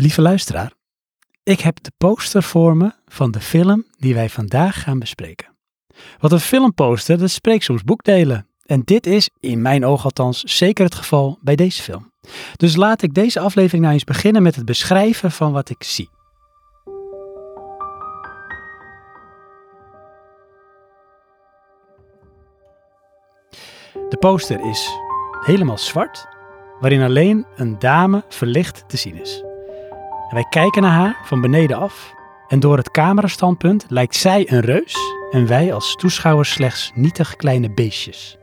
Lieve luisteraar, ik heb de poster voor me van de film die wij vandaag gaan bespreken. Want een filmposter, dat spreekt soms boekdelen. En dit is, in mijn oog althans, zeker het geval bij deze film. Dus laat ik deze aflevering nou eens beginnen met het beschrijven van wat ik zie. De poster is helemaal zwart, waarin alleen een dame verlicht te zien is. Wij kijken naar haar van beneden af en door het camerastandpunt lijkt zij een reus en wij als toeschouwers slechts nietig kleine beestjes.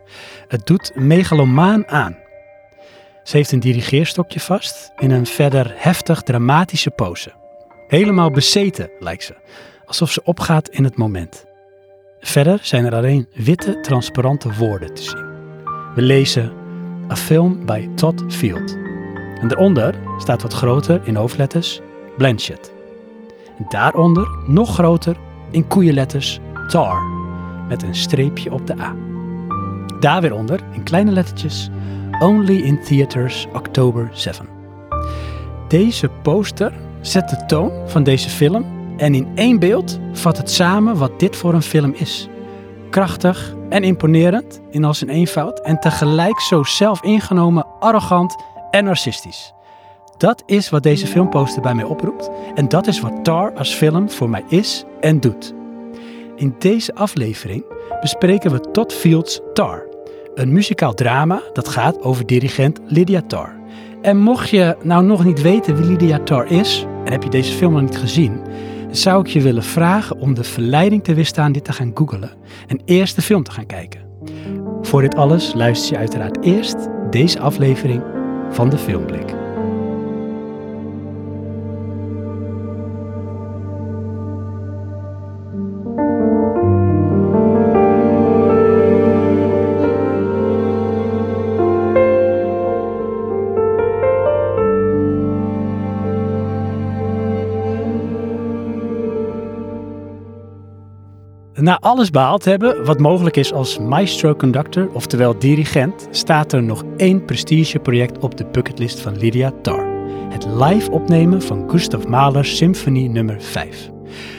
Het doet megalomaan aan. Ze heeft een dirigeerstokje vast in een verder heftig dramatische pose. Helemaal bezeten lijkt ze, alsof ze opgaat in het moment. Verder zijn er alleen witte, transparante woorden te zien. We lezen A Film by Todd Field. En daaronder staat wat groter in hoofdletters Blanchett. En daaronder nog groter in koeienletters Tar met een streepje op de A. Daar weer onder in kleine lettertjes Only in Theaters October 7. Deze poster zet de toon van deze film en in één beeld vat het samen wat dit voor een film is. Krachtig en imponerend in al zijn eenvoud en tegelijk zo zelfingenomen, arrogant en narcistisch. Dat is wat deze filmposter bij mij oproept en dat is wat Tar als film voor mij is en doet. In deze aflevering bespreken we Todd Fields Tar, een muzikaal drama dat gaat over dirigent Lydia Tar. En mocht je nou nog niet weten wie Lydia Tar is en heb je deze film nog niet gezien, zou ik je willen vragen om de verleiding te weerstaan dit te gaan googlen en eerst de film te gaan kijken. Voor dit alles luister je uiteraard eerst deze aflevering van de Filmblik. Na alles behaald hebben wat mogelijk is als maestro conductor, oftewel dirigent, staat er nog één prestigeproject op de bucketlist van Lydia Tarr. Het live opnemen van Gustav Mahler's Symfonie nummer 5.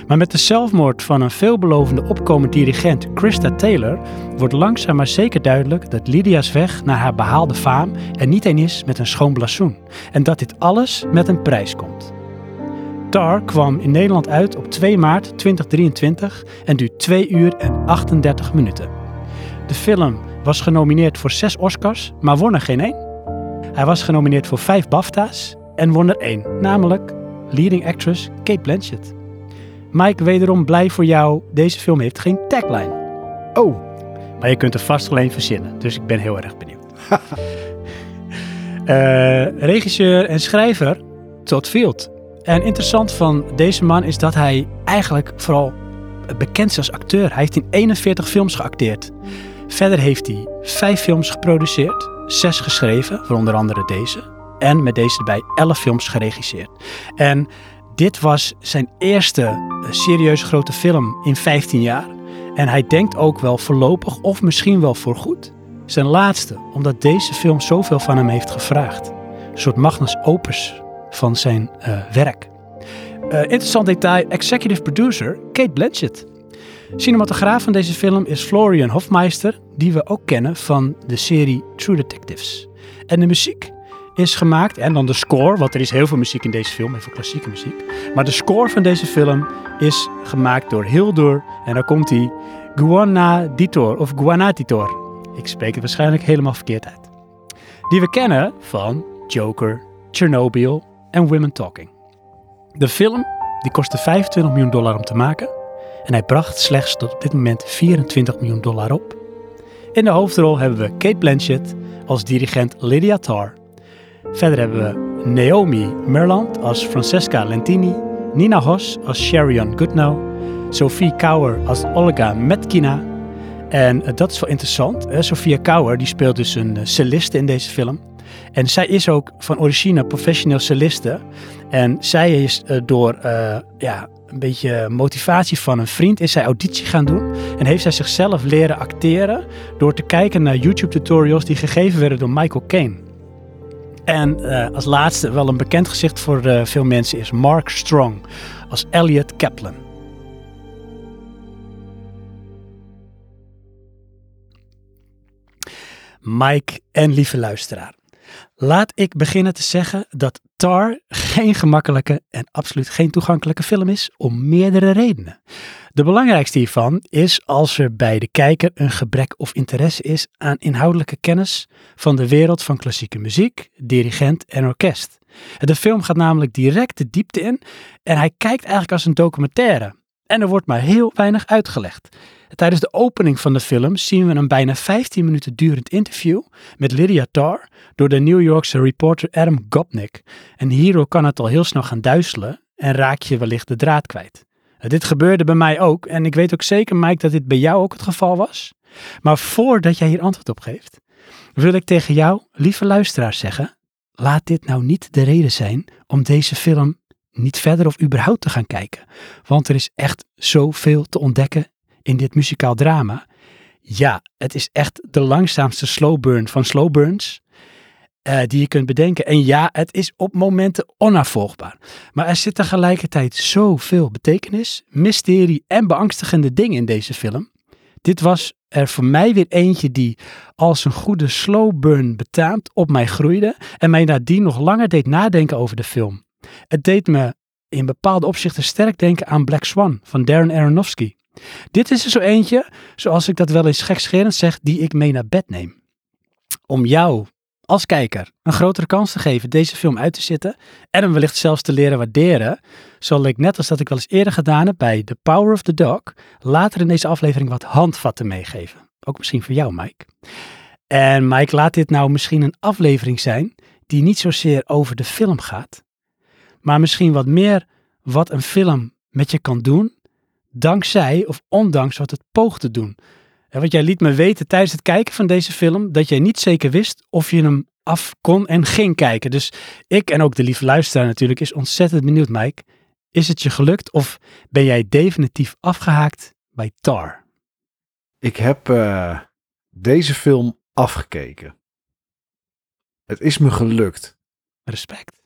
Maar met de zelfmoord van een veelbelovende opkomend dirigent Krista Taylor wordt langzaam maar zeker duidelijk dat Lydia's weg naar haar behaalde faam er niet een is met een schoon blazoen. En dat dit alles met een prijs komt. Tar kwam in Nederland uit op 2 maart 2023 en duurt 2 uur en 38 minuten. De film was genomineerd voor 6 Oscars, maar won er geen één. Hij was genomineerd voor 5 BAFTA's en won er één, namelijk leading actress Kate Blanchett. Mike, wederom blij voor jou, deze film heeft geen tagline. Oh, maar je kunt er vast alleen verzinnen, dus ik ben heel erg benieuwd. uh, regisseur en schrijver Todd Field. En interessant van deze man is dat hij eigenlijk vooral bekend is als acteur. Hij heeft in 41 films geacteerd. Verder heeft hij vijf films geproduceerd, zes geschreven, voor onder andere deze. En met deze erbij 11 films geregisseerd. En dit was zijn eerste eh, serieus grote film in 15 jaar. En hij denkt ook wel voorlopig of misschien wel voorgoed zijn laatste, omdat deze film zoveel van hem heeft gevraagd. Een soort magnus opus van zijn uh, werk. Uh, interessant detail, executive producer Kate Blanchett. Cinematograaf van deze film is Florian Hofmeister, die we ook kennen van de serie True Detectives. En de muziek is gemaakt, en dan de score, want er is heel veel muziek in deze film, veel klassieke muziek. Maar de score van deze film is gemaakt door Hildur, en daar komt hij, Guanaditor of Guanatitor. Ik spreek het waarschijnlijk helemaal verkeerd uit. Die we kennen van Joker, Chernobyl en Women Talking. De film die kostte 25 miljoen dollar om te maken en hij bracht slechts tot op dit moment 24 miljoen dollar op. In de hoofdrol hebben we Kate Blanchett als dirigent Lydia Tarr. Verder hebben we Naomi Merland als Francesca Lentini, Nina Hoss als Sherian Goodnow, Sophie Kauer als Olga Metkina. En eh, dat is wel interessant. Sophia Kauer die speelt dus een uh, celliste in deze film. En zij is ook van origine professioneel celliste. En zij is uh, door uh, ja, een beetje motivatie van een vriend is zij auditie gaan doen. En heeft zij zichzelf leren acteren door te kijken naar YouTube tutorials die gegeven werden door Michael Caine. En uh, als laatste wel een bekend gezicht voor veel mensen is Mark Strong als Elliot Kaplan. Mike en lieve luisteraar. Laat ik beginnen te zeggen dat Tar geen gemakkelijke en absoluut geen toegankelijke film is om meerdere redenen. De belangrijkste hiervan is als er bij de kijker een gebrek of interesse is aan inhoudelijke kennis van de wereld van klassieke muziek, dirigent en orkest. De film gaat namelijk direct de diepte in en hij kijkt eigenlijk als een documentaire. En er wordt maar heel weinig uitgelegd. Tijdens de opening van de film zien we een bijna 15 minuten durend interview met Lydia Tarr door de New Yorkse reporter Adam Gopnik. En hierdoor kan het al heel snel gaan duizelen en raak je wellicht de draad kwijt. Dit gebeurde bij mij ook en ik weet ook zeker, Mike, dat dit bij jou ook het geval was. Maar voordat jij hier antwoord op geeft, wil ik tegen jou, lieve luisteraars, zeggen: laat dit nou niet de reden zijn om deze film niet verder of überhaupt te gaan kijken. Want er is echt zoveel te ontdekken in dit muzikaal drama. Ja, het is echt de langzaamste slow burn van slow burns uh, die je kunt bedenken. En ja, het is op momenten onafvolgbaar. Maar er zit tegelijkertijd zoveel betekenis, mysterie en beangstigende dingen in deze film. Dit was er voor mij weer eentje die als een goede slow burn betaamt op mij groeide en mij nadien nog langer deed nadenken over de film. Het deed me in bepaalde opzichten sterk denken aan Black Swan van Darren Aronofsky. Dit is er zo eentje, zoals ik dat wel eens gekscherend zeg, die ik mee naar bed neem. Om jou als kijker een grotere kans te geven deze film uit te zitten en hem wellicht zelfs te leren waarderen, zal ik net als dat ik wel eens eerder gedaan heb bij The Power of the Dog, later in deze aflevering wat handvatten meegeven. Ook misschien voor jou, Mike. En Mike, laat dit nou misschien een aflevering zijn die niet zozeer over de film gaat, maar misschien wat meer wat een film met je kan doen dankzij of ondanks wat het poogt te doen. Want jij liet me weten tijdens het kijken van deze film dat jij niet zeker wist of je hem af kon en ging kijken. Dus ik en ook de lieve luisteraar natuurlijk is ontzettend benieuwd, Mike. Is het je gelukt of ben jij definitief afgehaakt bij Tar? Ik heb uh, deze film afgekeken. Het is me gelukt. Respect.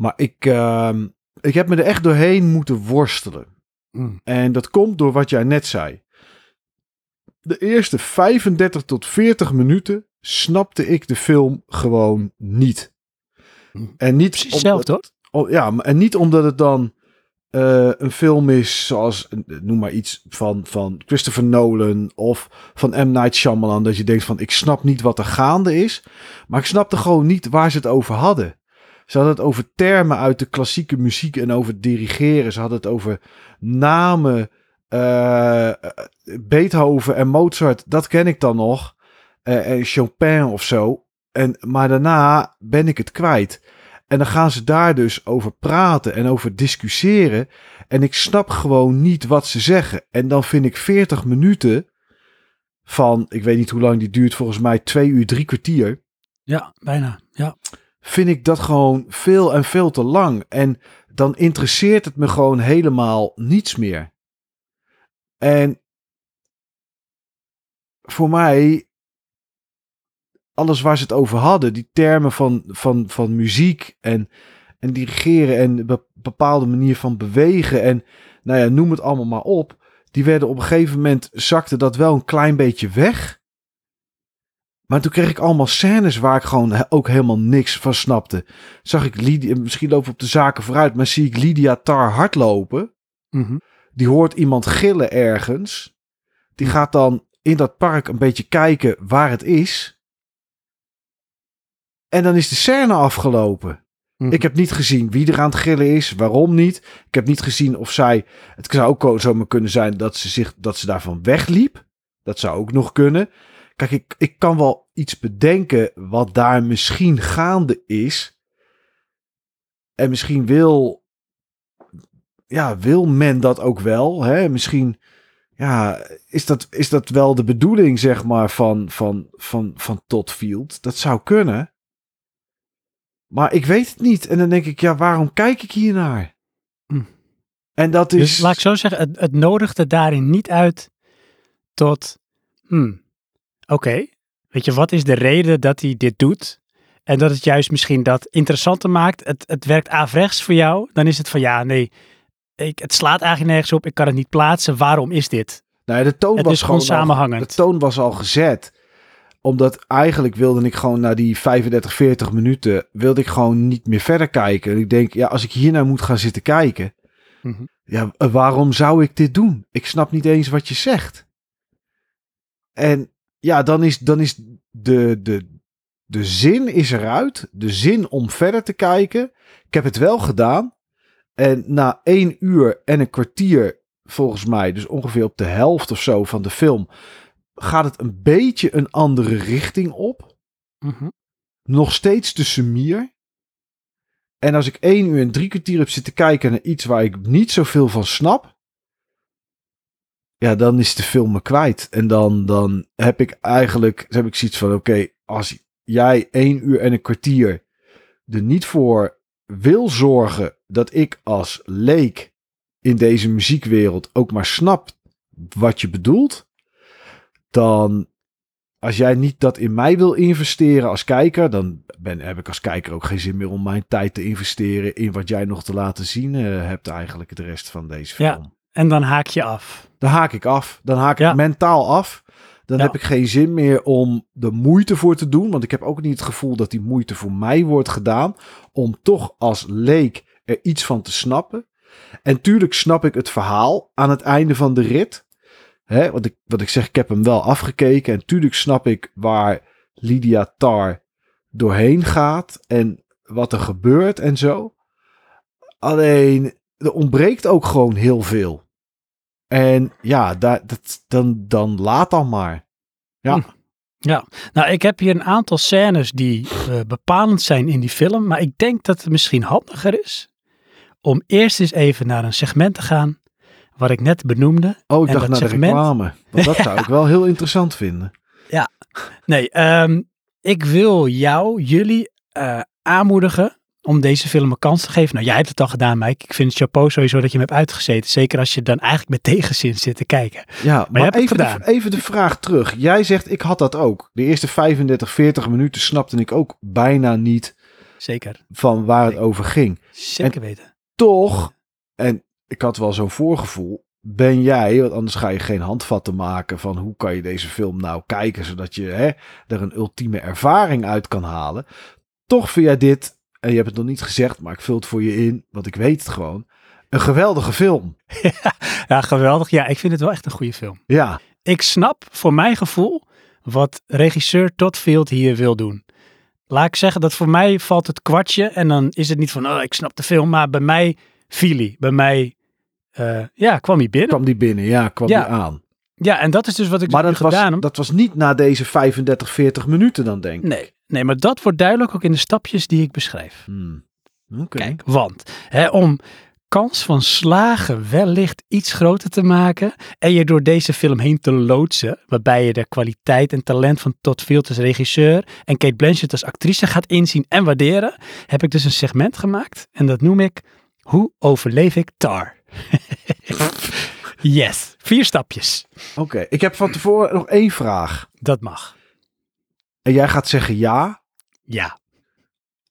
Maar ik, uh, ik heb me er echt doorheen moeten worstelen. Mm. En dat komt door wat jij net zei. De eerste 35 tot 40 minuten snapte ik de film gewoon niet. Mm. En niet Precies zelf, toch? Ja, en niet omdat het dan uh, een film is zoals, noem maar iets van, van Christopher Nolan of van M. Night Shyamalan. Dat je denkt van, ik snap niet wat er gaande is. Maar ik snapte gewoon niet waar ze het over hadden. Ze hadden het over termen uit de klassieke muziek en over dirigeren. Ze hadden het over namen. Uh, Beethoven en Mozart, dat ken ik dan nog. Uh, en Chopin of zo. En, maar daarna ben ik het kwijt. En dan gaan ze daar dus over praten en over discussiëren. En ik snap gewoon niet wat ze zeggen. En dan vind ik 40 minuten van, ik weet niet hoe lang die duurt, volgens mij twee uur, drie kwartier. Ja, bijna. Ja vind ik dat gewoon veel en veel te lang. En dan interesseert het me gewoon helemaal niets meer. En voor mij, alles waar ze het over hadden, die termen van, van, van muziek en, en dirigeren en bepaalde manier van bewegen en nou ja, noem het allemaal maar op. Die werden op een gegeven moment, zakte dat wel een klein beetje weg. Maar toen kreeg ik allemaal scènes waar ik gewoon ook helemaal niks van snapte. Zag ik Lydia, misschien lopen we op de zaken vooruit, maar zie ik Lydia Tar hardlopen. Mm Die hoort iemand gillen ergens. Die gaat dan in dat park een beetje kijken waar het is. En dan is de scène afgelopen. Mhm. Ik heb niet gezien wie er aan het gillen is, waarom niet. Ik heb niet gezien of zij. Het zou ook zomaar kunnen zijn dat ze, zich, dat ze daarvan wegliep. Dat zou ook nog kunnen. Kijk, ik, ik kan wel iets bedenken wat daar misschien gaande is. En misschien wil, ja, wil men dat ook wel. Hè? Misschien ja, is, dat, is dat wel de bedoeling, zeg maar, van, van, van, van Todd Field? Dat zou kunnen. Maar ik weet het niet. En dan denk ik, ja, waarom kijk ik hier naar? Hm. En dat dus is. Dus laat ik zo zeggen, het, het nodigde daarin niet uit tot. Hm, oké, weet je, wat is de reden dat hij dit doet? En dat het juist misschien dat interessanter maakt. Het, het werkt averechts voor jou. Dan is het van ja, nee, ik, het slaat eigenlijk nergens op. Ik kan het niet plaatsen. Waarom is dit? Nou, de toon Het was is gewoon al- samenhangend. de toon was al gezet. Omdat eigenlijk wilde ik gewoon na die 35, 40 minuten... wilde ik gewoon niet meer verder kijken. En ik denk, ja, als ik hier naar moet gaan zitten kijken... Mhm. Ja, eh, waarom zou ik dit doen? Ik snap niet eens wat je zegt. En ja, dan is, dan is de, de, de zin is eruit. De zin om verder te kijken. Ik heb het wel gedaan. En na één uur en een kwartier, volgens mij, dus ongeveer op de helft of zo van de film, gaat het een beetje een andere richting op. Mhm. Nog steeds de sumier. En als ik één uur en drie kwartier heb zitten kijken naar iets waar ik niet zoveel van snap. Ja, dan is de film me kwijt. En dan, dan heb ik eigenlijk heb ik zoiets van: oké, als jij één uur en een kwartier er niet voor wil zorgen dat ik als leek in deze muziekwereld ook maar snap wat je bedoelt, dan als jij niet dat in mij wil investeren als kijker, dan ben, heb ik als kijker ook geen zin meer om mijn tijd te investeren in wat jij nog te laten zien eh, hebt eigenlijk de rest van deze Ja. En dan haak je af. Dan haak ik af. Dan haak Ja. ik mentaal af. Dan Ja. heb ik geen zin meer om de moeite voor te doen. Want ik heb ook niet het gevoel dat die moeite voor mij wordt gedaan. Om toch als leek er iets van te snappen. En tuurlijk snap ik het verhaal aan het einde van de rit. Hè, want ik, wat ik zeg, ik heb hem wel afgekeken. En tuurlijk snap ik waar Lydia Tar doorheen gaat. En wat er gebeurt en zo. Alleen, er ontbreekt ook gewoon heel veel. En ja, daar, dat, dan, dan laat dan maar. Ja. Hm. Nou, ik heb hier een aantal scènes die eh, bepalend zijn in die film. Maar ik denk dat het misschien handiger is om eerst eens even naar een segment te gaan. Wat ik net benoemde. Oh, ik En dacht dat naar segment? de reclame. Want dat zou ik wel heel interessant vinden. Nee, ehm, ik wil jou, jullie eh, aanmoedigen om deze film een kans te geven. Nou, jij hebt het al gedaan, Mike. Ik vind het chapeau sowieso dat je hem hebt uitgezeten. Zeker als je dan eigenlijk met tegenzin zit te kijken. Ja, maar, de, even de vraag terug. Jij zegt, ik had dat ook. De eerste 35, 40 minuten snapte ik ook bijna niet Zeker. van waar het over ging. Zeker weten. Toch, en ik had wel zo'n voorgevoel, ben jij, want anders ga je geen handvatten maken van hoe kan je deze film nou kijken, zodat je hè, er een ultieme ervaring uit kan halen. Toch vind jij dit, en je hebt het nog niet gezegd, maar ik vul het voor je in, want ik weet het gewoon, een geweldige film. Ja, geweldig. Ja, ik vind het wel echt een goede film. Ja, Ik snap voor mijn gevoel wat regisseur Todd Field hier wil doen. Laat ik zeggen dat voor mij valt het kwartje en dan is het niet van, oh, ik snap de film, maar bij mij viel hij. Bij mij, eh, ja, kwam hij binnen. kwam die binnen, ja, kwam Ja. die aan. Ja, en dat is dus wat ik Maar dat gedaan heb. dat was niet na deze 35, 40 minuten dan, denk ik. Nee, nee, maar dat wordt duidelijk ook in de stapjes die ik beschrijf. Hmm. Oké. Kijk, want hè, om kans van slagen wellicht iets groter te maken en je door deze film heen te loodsen, waarbij je de kwaliteit en talent van Todd Field als regisseur en Kate Blanchett als actrice gaat inzien en waarderen, heb ik dus een segment gemaakt en dat noem ik Hoe overleef ik Tar? yes, vier stapjes. Oké, ik heb van tevoren nog één vraag. Dat mag. En jij gaat zeggen ja. Ja.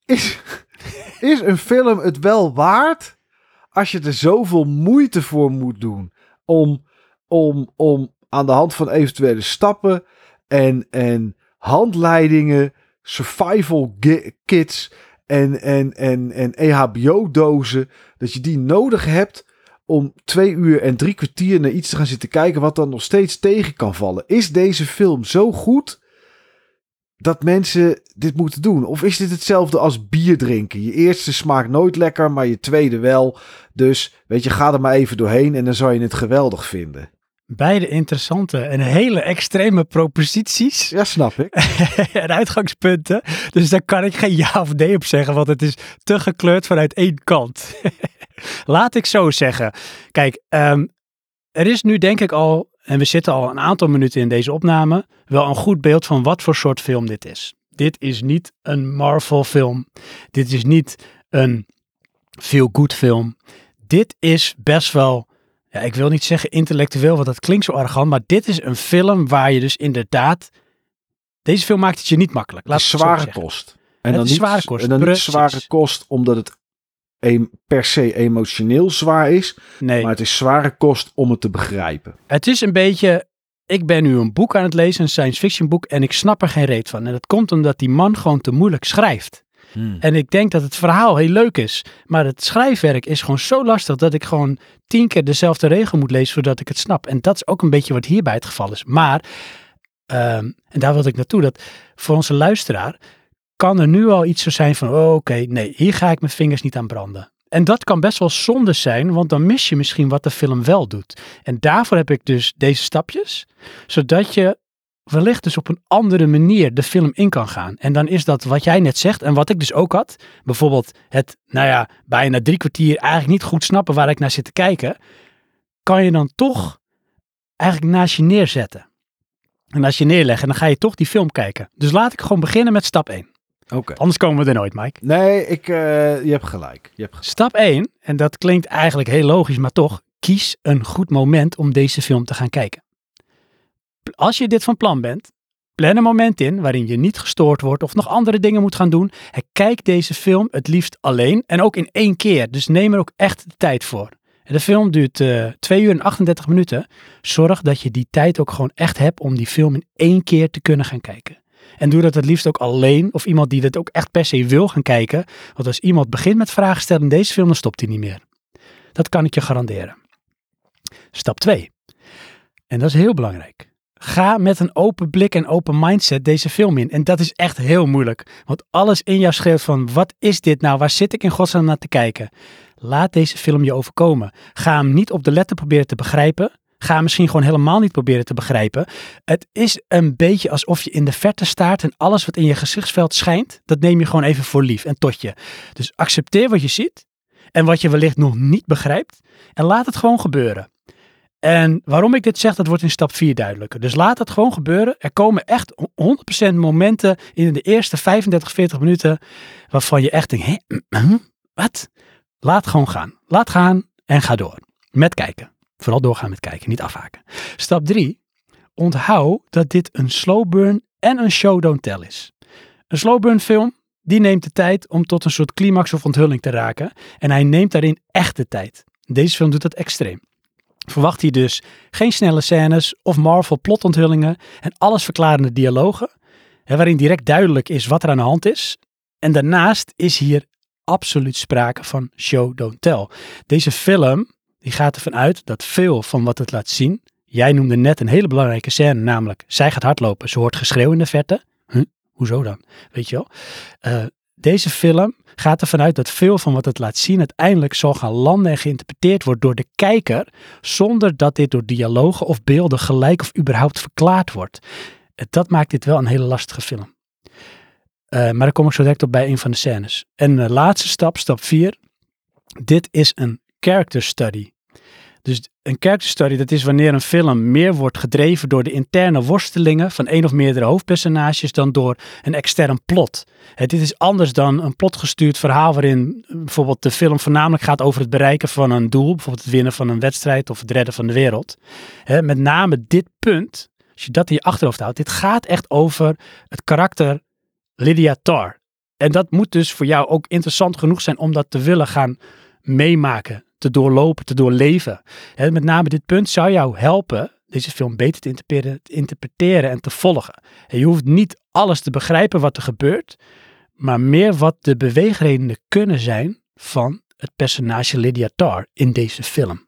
Is, is een film het wel waard als je er zoveel moeite voor moet doen om, om, om aan de hand van eventuele stappen en, en handleidingen, survival kits en, en, en, en EHBO-dozen, dat je die nodig hebt om twee uur en drie kwartier naar iets te gaan zitten kijken wat dan nog steeds tegen kan vallen. Is deze film zo goed dat mensen dit moeten doen? Of is dit hetzelfde als bier drinken? Je eerste smaakt nooit lekker, maar je tweede wel. Dus weet je, ga er maar even doorheen en dan zal je het geweldig vinden. Beide interessante en hele extreme proposities. Ja, snap ik. en uitgangspunten. Dus daar kan ik geen ja of nee op zeggen, want het is te gekleurd vanuit één kant. Laat ik zo zeggen. Kijk, ehm, er is nu denk ik al, en we zitten al een aantal minuten in deze opname, wel een goed beeld van wat voor soort film dit is. Dit is niet een Marvel film. Dit is niet een feel-good film. Dit is best wel, ja, ik wil niet zeggen intellectueel, want dat klinkt zo arrogant, maar dit is een film waar je dus inderdaad, deze film maakt het je niet makkelijk. Laat het zware kost. En Het dan is niet, zware kost, En dan niet zware kost omdat het per se emotioneel zwaar is. Nee, Maar het is zware kost om het te begrijpen. het is een beetje... Ik ben nu een boek aan het lezen, een science fiction boek, en ik snap er geen reet van. En dat komt omdat die man gewoon te moeilijk schrijft. En ik denk dat het verhaal heel leuk is. Maar het schrijfwerk is gewoon zo lastig dat ik gewoon tien keer dezelfde regel moet lezen voordat ik het snap. En dat is ook een beetje wat hierbij het geval is. Maar, ehm, en daar wilde ik naartoe, dat voor onze luisteraar kan er nu al iets zo zijn van, oh, oké, nee, hier ga ik mijn vingers niet aan branden. En dat kan best wel zonde zijn, want dan mis je misschien wat de film wel doet. En daarvoor heb ik dus deze stapjes, zodat je wellicht dus op een andere manier de film in kan gaan. En dan is dat wat jij net zegt en wat ik dus ook had. Bijvoorbeeld het, nou ja, bijna drie kwartier eigenlijk niet goed snappen waar ik naar zit te kijken. Kan je dan toch eigenlijk naast je neerzetten. En als je neerleggen, dan ga je toch die film kijken. Dus laat ik gewoon beginnen met stap 1. Oké. Anders komen we er nooit, Mike. Nee, ik, eh, je hebt gelijk. Je hebt gelijk. Stap 1, en dat klinkt eigenlijk heel logisch, maar toch, kies een goed moment om deze film te gaan kijken. Als je dit van plan bent, plan een moment in waarin je niet gestoord wordt of nog andere dingen moet gaan doen. En kijk deze film het liefst alleen en ook in één keer. Dus neem er ook echt de tijd voor. En de film duurt eh 2 uur en 38 minuten. Zorg dat je die tijd ook gewoon echt hebt om die film in één keer te kunnen gaan kijken. En doe dat het liefst ook alleen of iemand die dat ook echt per se wil gaan kijken. Want als iemand begint met vragen stellen in deze film, dan stopt hij niet meer. Dat kan ik je garanderen. Stap 2. En dat is heel belangrijk. Ga met een open blik en open mindset deze film in. En dat is echt heel moeilijk. Want alles in jou schreeuwt van, wat is dit nou? Waar zit ik in godsnaam naar te kijken? Laat deze film je overkomen. Ga hem niet op de letter proberen te begrijpen. Ga misschien gewoon helemaal niet proberen te begrijpen. Het is een beetje alsof je in de verte staart en alles wat in je gezichtsveld schijnt, dat neem je gewoon even voor lief en tot je. Dus accepteer wat je ziet en wat je wellicht nog niet begrijpt en laat het gewoon gebeuren. En waarom ik dit zeg, dat wordt in stap 4 duidelijker. Dus laat het gewoon gebeuren. Er komen echt 100% momenten in de eerste 35, 40 minuten waarvan je echt denkt, hé, wat? Laat gewoon gaan. Laat gaan en ga door. Met kijken. Vooral doorgaan met kijken, niet afhaken. Stap 3. Onthoud dat dit een slow burn en een show don't tell is. Een slow burn film, die neemt de tijd om tot een soort climax of onthulling te raken. En hij neemt daarin echt de tijd. Deze film doet dat extreem. Verwacht hier dus geen snelle scènes of Marvel plotonthullingen en alles verklarende dialogen, hè, waarin direct duidelijk is wat er aan de hand is. En daarnaast is hier absoluut sprake van show don't tell. Deze film die gaat ervan uit dat veel van wat het laat zien, jij noemde net een hele belangrijke scène, namelijk zij gaat hardlopen, ze hoort geschreeuw in de verte. Hoezo dan? Weet je wel? Eh, deze film gaat ervan uit dat veel van wat het laat zien uiteindelijk zal gaan landen en geïnterpreteerd wordt door de kijker, zonder dat dit door dialogen of beelden gelijk of überhaupt verklaard wordt. En Dat maakt dit wel een hele lastige film. Eh, maar daar kom ik zo direct op bij een van de scènes. En de laatste stap, stap 4. Dit is een character study. Dus een character study, dat is wanneer een film meer wordt gedreven door de interne worstelingen van één of meerdere hoofdpersonages dan door een extern plot. Dit is anders dan een plotgestuurd verhaal waarin bijvoorbeeld de film voornamelijk gaat over het bereiken van een doel, bijvoorbeeld het winnen van een wedstrijd of het redden van de wereld. Met name dit punt, als je dat in je achterhoofd houdt, dit gaat echt over het karakter Lydia Tarr. En dat moet dus voor jou ook interessant genoeg zijn om dat te willen gaan meemaken, te doorlopen, te doorleven. Met name dit punt zou jou helpen deze film beter te interpreteren, te interpreteren en te volgen. En je hoeft niet alles te begrijpen wat er gebeurt, maar meer wat de beweegredenen kunnen zijn van het personage Lydia Tarr in deze film.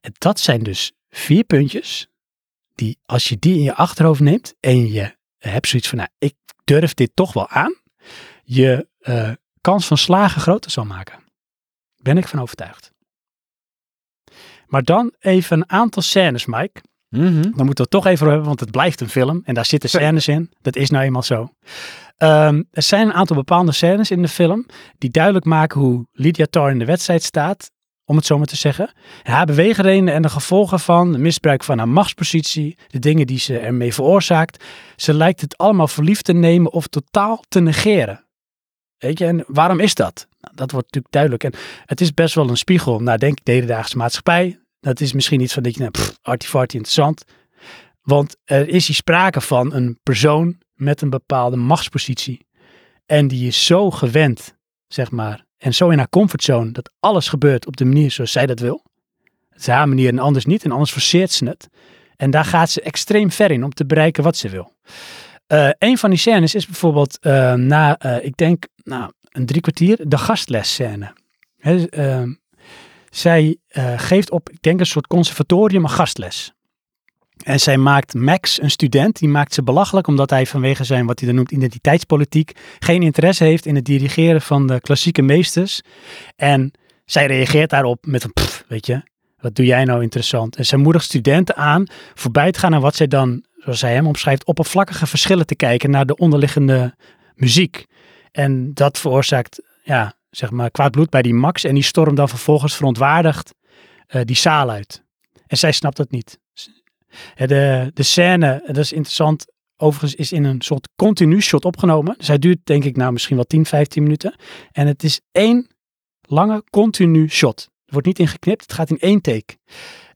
En dat zijn dus vier puntjes die als je die in je achterhoofd neemt en je hebt zoiets van, nou, ik durf dit toch wel aan, je eh, kans van slagen groter zal maken. Ben ik van overtuigd. Maar dan even een aantal scènes, Mike. Mhm. Daar moeten we het toch even over hebben, want het blijft een film en daar zitten scènes in. Dat is nou eenmaal zo. Ehm, er zijn een aantal bepaalde scènes in de film die duidelijk maken hoe Lydia Tarr in de wedstrijd staat, om het zo maar te zeggen. Haar beweegredenen en de gevolgen van, de misbruik van haar machtspositie, de dingen die ze ermee veroorzaakt. Ze lijkt het allemaal voor lief te nemen of totaal te negeren. Weet je, en waarom is dat? Nou, dat wordt natuurlijk duidelijk. En het is best wel een spiegel naar, denk ik, de hedendaagse maatschappij. Dat is misschien iets van dat je, artifarty interessant. Want er is hier sprake van een persoon met een bepaalde machtspositie. En die is zo gewend, zeg maar, en zo in haar comfortzone, dat alles gebeurt op de manier zoals zij dat wil. Het is haar manier en anders niet, en anders forceert ze het. En daar gaat ze extreem ver in om te bereiken wat ze wil. Eh een van die scènes is bijvoorbeeld eh, na, eh, ik denk, nou, een drie kwartier, de gastlesscène. Ehm, zij geeft op, ik denk, een soort conservatorium een gastles. En zij maakt Max, een student, die maakt ze belachelijk omdat hij vanwege zijn, wat hij dan noemt, identiteitspolitiek, geen interesse heeft in het dirigeren van de klassieke meesters. En zij reageert daarop met een pff, weet je, wat doe jij nou interessant? En zij moedigt studenten aan voorbij te gaan aan wat zij dan, zoals zij hem omschrijft, oppervlakkige verschillen te kijken naar de onderliggende muziek. En dat veroorzaakt, ja, zeg maar, kwaad bloed bij die Max. En die stormt dan vervolgens verontwaardigd eh, die zaal uit. En zij snapt dat niet. De, de scène, dat is interessant, overigens is in een soort continu shot opgenomen. Hij duurt denk ik nou misschien wel 10, 15 minuten. En het is één lange continu shot. Wordt niet ingeknipt, het gaat in één take.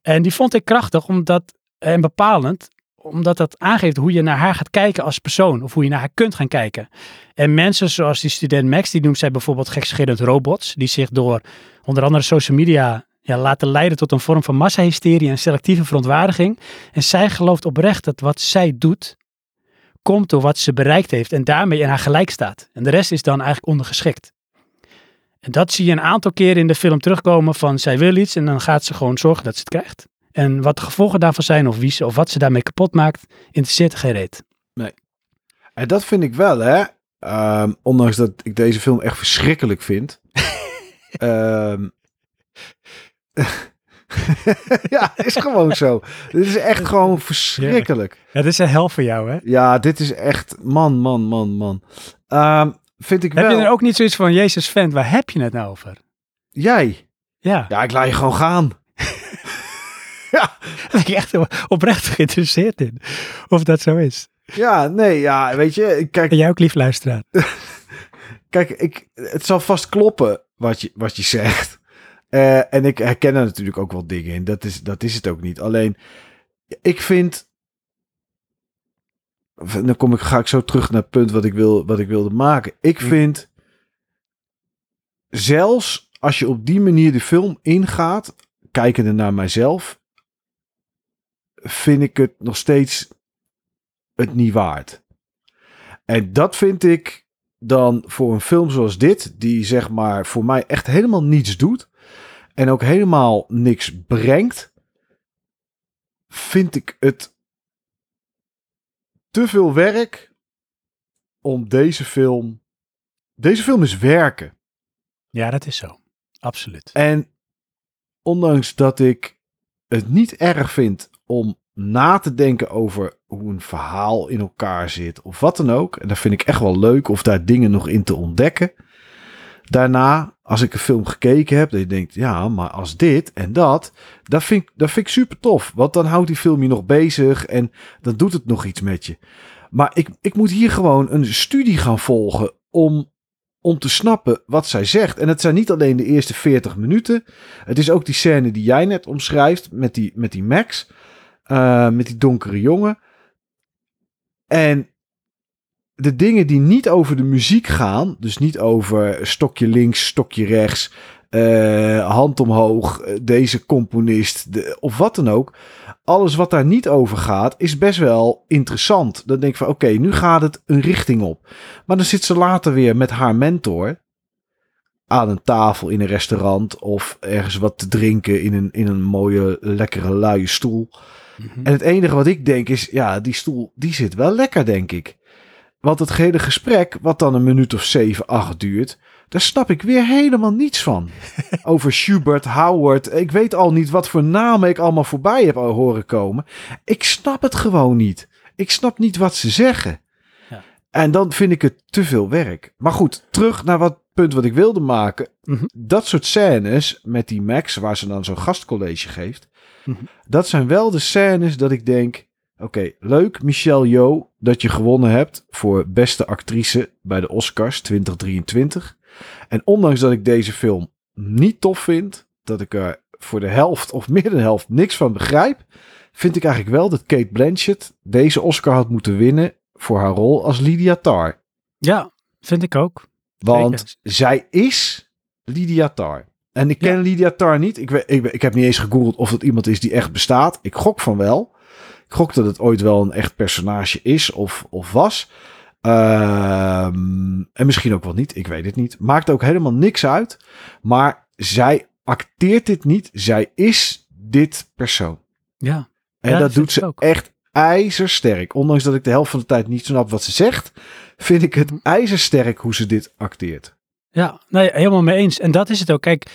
En die vond ik krachtig omdat, en bepalend, omdat dat aangeeft hoe je naar haar gaat kijken als persoon. Of hoe je naar haar kunt gaan kijken. En mensen zoals die student Max, die noemt zij bijvoorbeeld gekscherend robots. Die zich door onder andere social media ja, laten leiden tot een vorm van massahysterie en selectieve verontwaardiging. En zij gelooft oprecht dat wat zij doet, komt door wat ze bereikt heeft en daarmee in haar gelijk staat. En de rest is dan eigenlijk ondergeschikt. En dat zie je een aantal keren in de film terugkomen van zij wil iets en dan gaat ze gewoon zorgen dat ze het krijgt. En wat de gevolgen daarvan zijn of wie ze of wat ze daarmee kapot maakt, interesseert er geen reet. En dat vind ik wel, hè. Ehm, ondanks dat ik deze film echt verschrikkelijk vind. Ehm, ja, is gewoon zo. Dit is echt gewoon verschrikkelijk. Ja, dat is een hel voor jou, hè? Ja, dit is echt... Man, man, man, man. Ehm, vind ik Heb wel... je er ook niet zoiets van, Jezus vent, waar heb je het nou over? Jij? Ja, Ja, ik laat je gewoon gaan. ja, daar ben ik echt oprecht geïnteresseerd in. Of dat zo is. ja, nee, ja, weet je, kijk, En jij ook lief luisteraar. Kijk, ik, het zal vast kloppen wat je, wat je zegt. Eh, en ik herken er natuurlijk ook wel dingen in. Dat is, dat is het ook niet. Alleen, ik vind. Dan kom ik, ga ik zo terug naar het punt wat ik, wil, wat ik wilde maken. Ik Hm. vind. Zelfs als je op die manier de film ingaat, kijkende naar mijzelf, vind ik het nog steeds het niet waard. En dat vind ik dan voor een film zoals dit, die zeg maar voor mij echt helemaal niets doet en ook helemaal niks brengt, vind ik het te veel werk om deze film. Deze film is werken. Ja, dat is zo. Absoluut. En ondanks dat ik het niet erg vind om na te denken over hoe een verhaal in elkaar zit of wat dan ook. En dat vind ik echt wel leuk of daar dingen nog in te ontdekken. Daarna, als ik een film gekeken heb, dat je denkt, ja, maar als dit en dat, dat vind vind ik super tof. Want dan houdt die film je nog bezig en dan doet het nog iets met je. Maar ik, ik moet hier gewoon een studie gaan volgen om, om te snappen wat zij zegt. En het zijn niet alleen de eerste 40 minuten. Het is ook die scène die jij net omschrijft met die, met die Max. eh, met die donkere jongen. En de dingen die niet over de muziek gaan, dus niet over stokje links, stokje rechts, eh, hand omhoog, eh, deze componist, de, of wat dan ook. Alles wat daar niet over gaat, is best wel interessant. Dan denk ik van, oké, nu gaat het een richting op. Maar dan zit ze later weer met haar mentor aan een tafel in een restaurant of ergens wat te drinken in een, in een mooie, lekkere, luie stoel. Mhm. En het enige wat ik denk is, ja, die stoel, die zit wel lekker, denk ik. Want het hele gesprek, wat dan een minuut of zeven, acht duurt, daar snap ik weer helemaal niets van. Over Schubert, Howard, ik weet al niet wat voor namen ik allemaal voorbij heb horen komen. Ik snap het gewoon niet. Ik snap niet wat ze zeggen. Ja. En dan vind ik het te veel werk. Maar goed, terug naar wat punt wat ik wilde maken. Mhm. Dat soort scènes met die Max, waar ze dan zo'n gastcollege geeft. Mhm. Dat zijn wel de scènes dat ik denk... Oké, leuk Michelle Yeoh dat je gewonnen hebt voor beste actrice bij de Oscars 2023. En ondanks dat ik deze film niet tof vind, dat ik er voor de helft of meer dan de helft niks van begrijp, vind ik eigenlijk wel dat Kate Blanchett deze Oscar had moeten winnen voor haar rol als Lydia Tarr. Ja, vind ik ook. Want Zeker. zij is Lydia Tar. En ik ken Ja. Lydia Tar niet. Ik, weet, ik, ik heb niet eens gegoogeld of het iemand is die echt bestaat. Ik gok van wel. Ik gok dat het ooit wel een echt personage is of, of was. Ehm, en misschien ook wel niet. Ik weet het niet. Maakt ook helemaal niks uit. Maar zij acteert dit niet. Zij is dit persoon. Ja, En Ja, dat doet ze ook. echt ijzersterk. Ondanks dat ik de helft van de tijd niet snap wat ze zegt, vind ik het Mhm. ijzersterk hoe ze dit acteert. ja nee, helemaal mee eens. En dat is het ook. Kijk,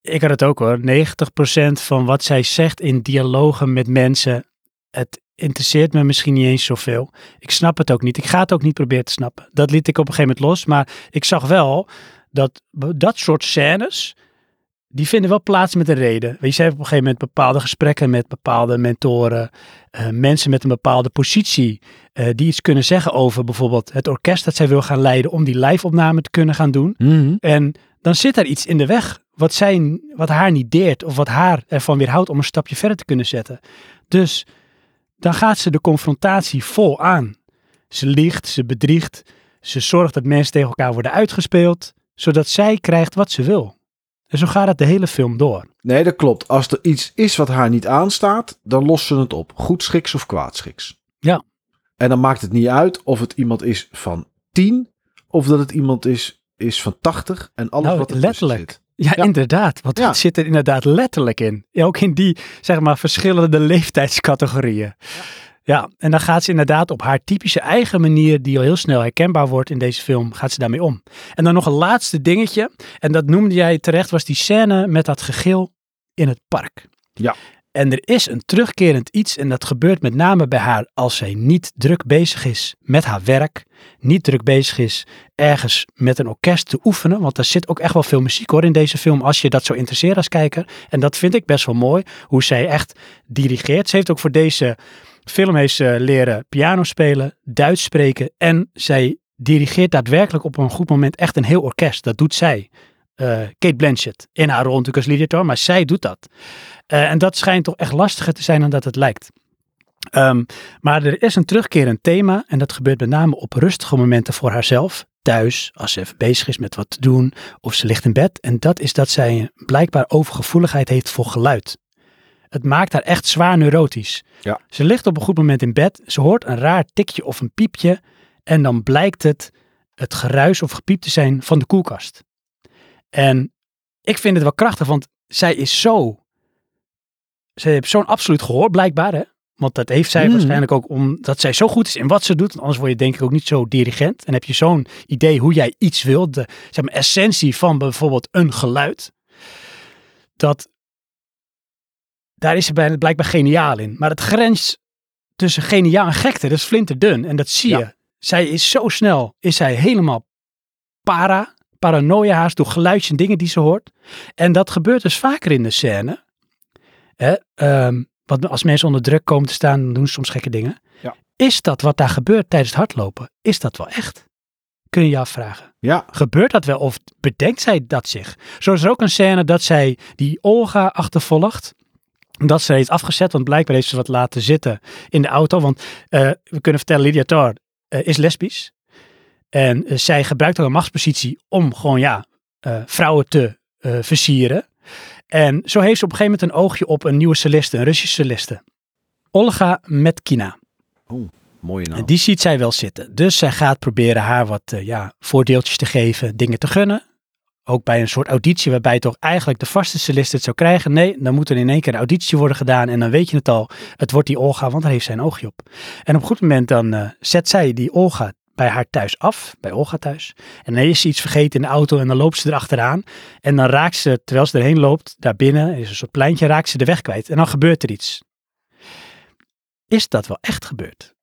ik had het ook hoor. 90% van wat zij zegt in dialogen met mensen, het interesseert me misschien niet eens zoveel. Ik snap het ook niet. Ik ga het ook niet proberen te snappen. Dat liet ik op een gegeven moment los. Maar ik zag wel dat dat soort scènes, die vinden wel plaats met een reden. Weet je, ze hebben op een gegeven moment bepaalde gesprekken met bepaalde mentoren, eh, mensen met een bepaalde positie, eh, die iets kunnen zeggen over bijvoorbeeld het orkest dat zij wil gaan leiden om die live-opname te kunnen gaan doen. En dan zit daar iets in de weg wat, zij, wat haar niet deert of wat haar ervan weerhoudt om een stapje verder te kunnen zetten. Dus dan gaat ze de confrontatie vol aan. Ze liegt, ze bedriegt, ze zorgt dat mensen tegen elkaar worden uitgespeeld, zodat zij krijgt wat ze wil. En zo gaat het de hele film door. Nee, dat klopt. Als er iets is wat haar niet aanstaat, dan lost ze het op. Goedschiks of kwaadschiks. Ja. En dan maakt het niet uit of het iemand is van 10 of dat het iemand is, is van 80 en alles Nou, wat er letterlijk. zit. Ja, Ja. inderdaad. Want Ja. zit er inderdaad letterlijk in. Ja, ook in die, zeg maar, verschillende leeftijdscategorieën. Ja. en dan gaat ze inderdaad op haar typische eigen manier, die al heel snel herkenbaar wordt in deze film, gaat ze daarmee om. En dan nog een laatste dingetje, en dat noemde jij terecht, was die scène met dat gegil in het park. Ja. En er is een terugkerend iets, en dat gebeurt met name bij haar als zij niet druk bezig is met haar werk, niet druk bezig is ergens met een orkest te oefenen. Want er zit ook echt wel veel muziek hoor in deze film, als je dat zo interesseert als kijker. En dat vind ik best wel mooi, hoe zij echt dirigeert. Ze heeft ook voor deze film heeft leren piano spelen, Duits spreken en zij dirigeert daadwerkelijk op een goed moment echt een heel orkest. Dat doet zij. Eh, Kate Blanchett in haar rol natuurlijk als Lydia Tar, maar zij doet dat. Eh, en dat schijnt toch echt lastiger te zijn dan dat het lijkt. Ehm, maar er is een terugkerend thema en dat gebeurt met name op rustige momenten voor haarzelf. Thuis, als ze even bezig is met wat te doen of ze ligt in bed. En dat is dat zij blijkbaar overgevoeligheid heeft voor geluid. Het maakt haar echt zwaar neurotisch. Ja. Ze ligt op een goed moment in bed, ze hoort een raar tikje of een piepje en dan blijkt het het geruis of gepiep te zijn van de koelkast. En ik vind het wel krachtig, want zij is zo. Ze heeft zo'n absoluut gehoor, blijkbaar. Hè? Want dat heeft zij Mhm. waarschijnlijk ook omdat zij zo goed is in wat ze doet. Want anders word je denk ik ook niet zo dirigent. En heb je zo'n idee hoe jij iets wilt. De zeg maar, essentie van bijvoorbeeld een geluid. Dat daar is ze blijkbaar geniaal in. Maar het grens tussen geniaal en gekte, dat is flinterdun. En dat zie Ja. je. Zij is zo snel, is zij helemaal para, paranoia haast door geluidjes en dingen die ze hoort. En dat gebeurt dus vaker in de scène. Hè, ehm, wat als mensen onder druk komen te staan, dan doen ze soms gekke dingen. Ja. Is dat wat daar gebeurt tijdens het hardlopen? Is dat wel echt? Kun je je afvragen. Ja, Gebeurt dat wel of bedenkt zij dat zich? Zo is er ook een scène dat zij die Olga achtervolgt. Dat ze heeft afgezet, want blijkbaar heeft ze wat laten zitten in de auto. Want eh, we kunnen vertellen, Lydia Tar eh, is lesbisch. En eh, zij gebruikt ook een machtspositie om gewoon ja, eh, vrouwen te eh, versieren. En zo heeft ze op een gegeven moment een oogje op een nieuwe celliste, een Russische celliste. Olga Metkina. mooie naam. En die ziet zij wel zitten. Dus zij gaat proberen haar wat ja, voordeeltjes te geven, dingen te gunnen. Ook bij een soort auditie waarbij toch eigenlijk de vaste cellist het zou krijgen. Nee, dan moet er in één keer een auditie worden gedaan. En dan weet je het al, het wordt die Olga, want daar heeft zij een oogje op. En op een goed moment dan zet zij die Olga bij haar thuis af, bij Olga thuis. En dan is ze iets vergeten in de auto en dan loopt ze erachteraan. En dan raakt ze, terwijl ze erheen loopt, daarbinnen, er is een soort pleintje, raakt ze de weg kwijt. En dan gebeurt er iets. Is dat wel echt gebeurd?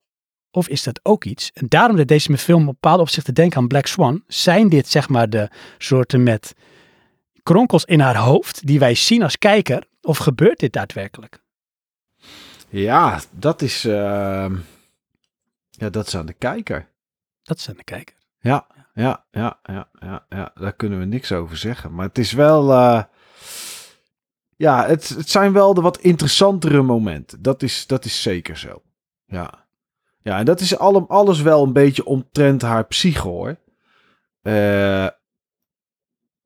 Of is dat ook iets? En daarom deed deze film op bepaalde opzichten denken aan Black Swan. Zijn dit zeg maar de soorten met kronkels in haar hoofd die wij zien als kijker? Of gebeurt dit daadwerkelijk? Ja, dat is, ehm, ja, dat is aan de kijker. Dat aan de kijker. Ja, ja, ja, ja, ja, ja, daar kunnen we niks over zeggen. Maar het is wel, eh, ja, het, het zijn wel de wat interessantere momenten. Dat is, dat is zeker zo. Ja, ja en dat is allem, alles wel een beetje omtrent haar psyche hoor. Eh,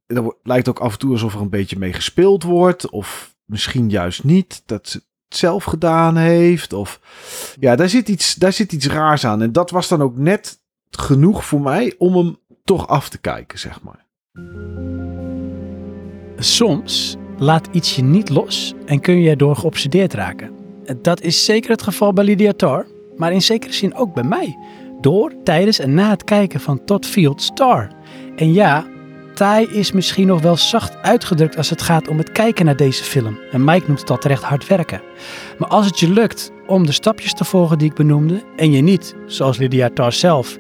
er wo- lijkt ook af en toe alsof er een beetje mee gespeeld wordt. Of misschien juist niet. Dat ze het zelf gedaan heeft. Of ja, daar zit, iets, daar zit iets raars aan. En dat was dan ook net genoeg voor mij om hem toch af te kijken, zeg maar. Soms laat iets je niet los en kun je erdoor geobsedeerd raken. Dat is zeker het geval bij Lydia Tarr, maar in zekere zin ook bij mij. Door, tijdens en na het kijken van Todd Fields Tar. En ja, taai is misschien nog wel zacht uitgedrukt als het gaat om het kijken naar deze film. En Mike noemt al terecht hard werken. Maar als het je lukt om de stapjes te volgen die ik benoemde en je niet, zoals Lydia Tarr zelf,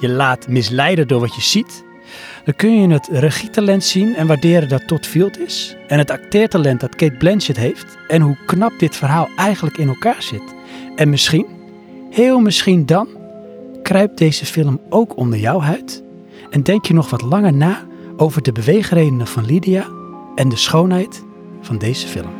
je laat misleiden door wat je ziet, dan kun je het regietalent zien en waarderen dat Todd Field is. En het acteertalent dat Kate Blanchett heeft. En hoe knap dit verhaal eigenlijk in elkaar zit. En misschien, heel misschien dan, kruipt deze film ook onder jouw huid. En denk je nog wat langer na over de beweegredenen van Lydia en de schoonheid van deze film.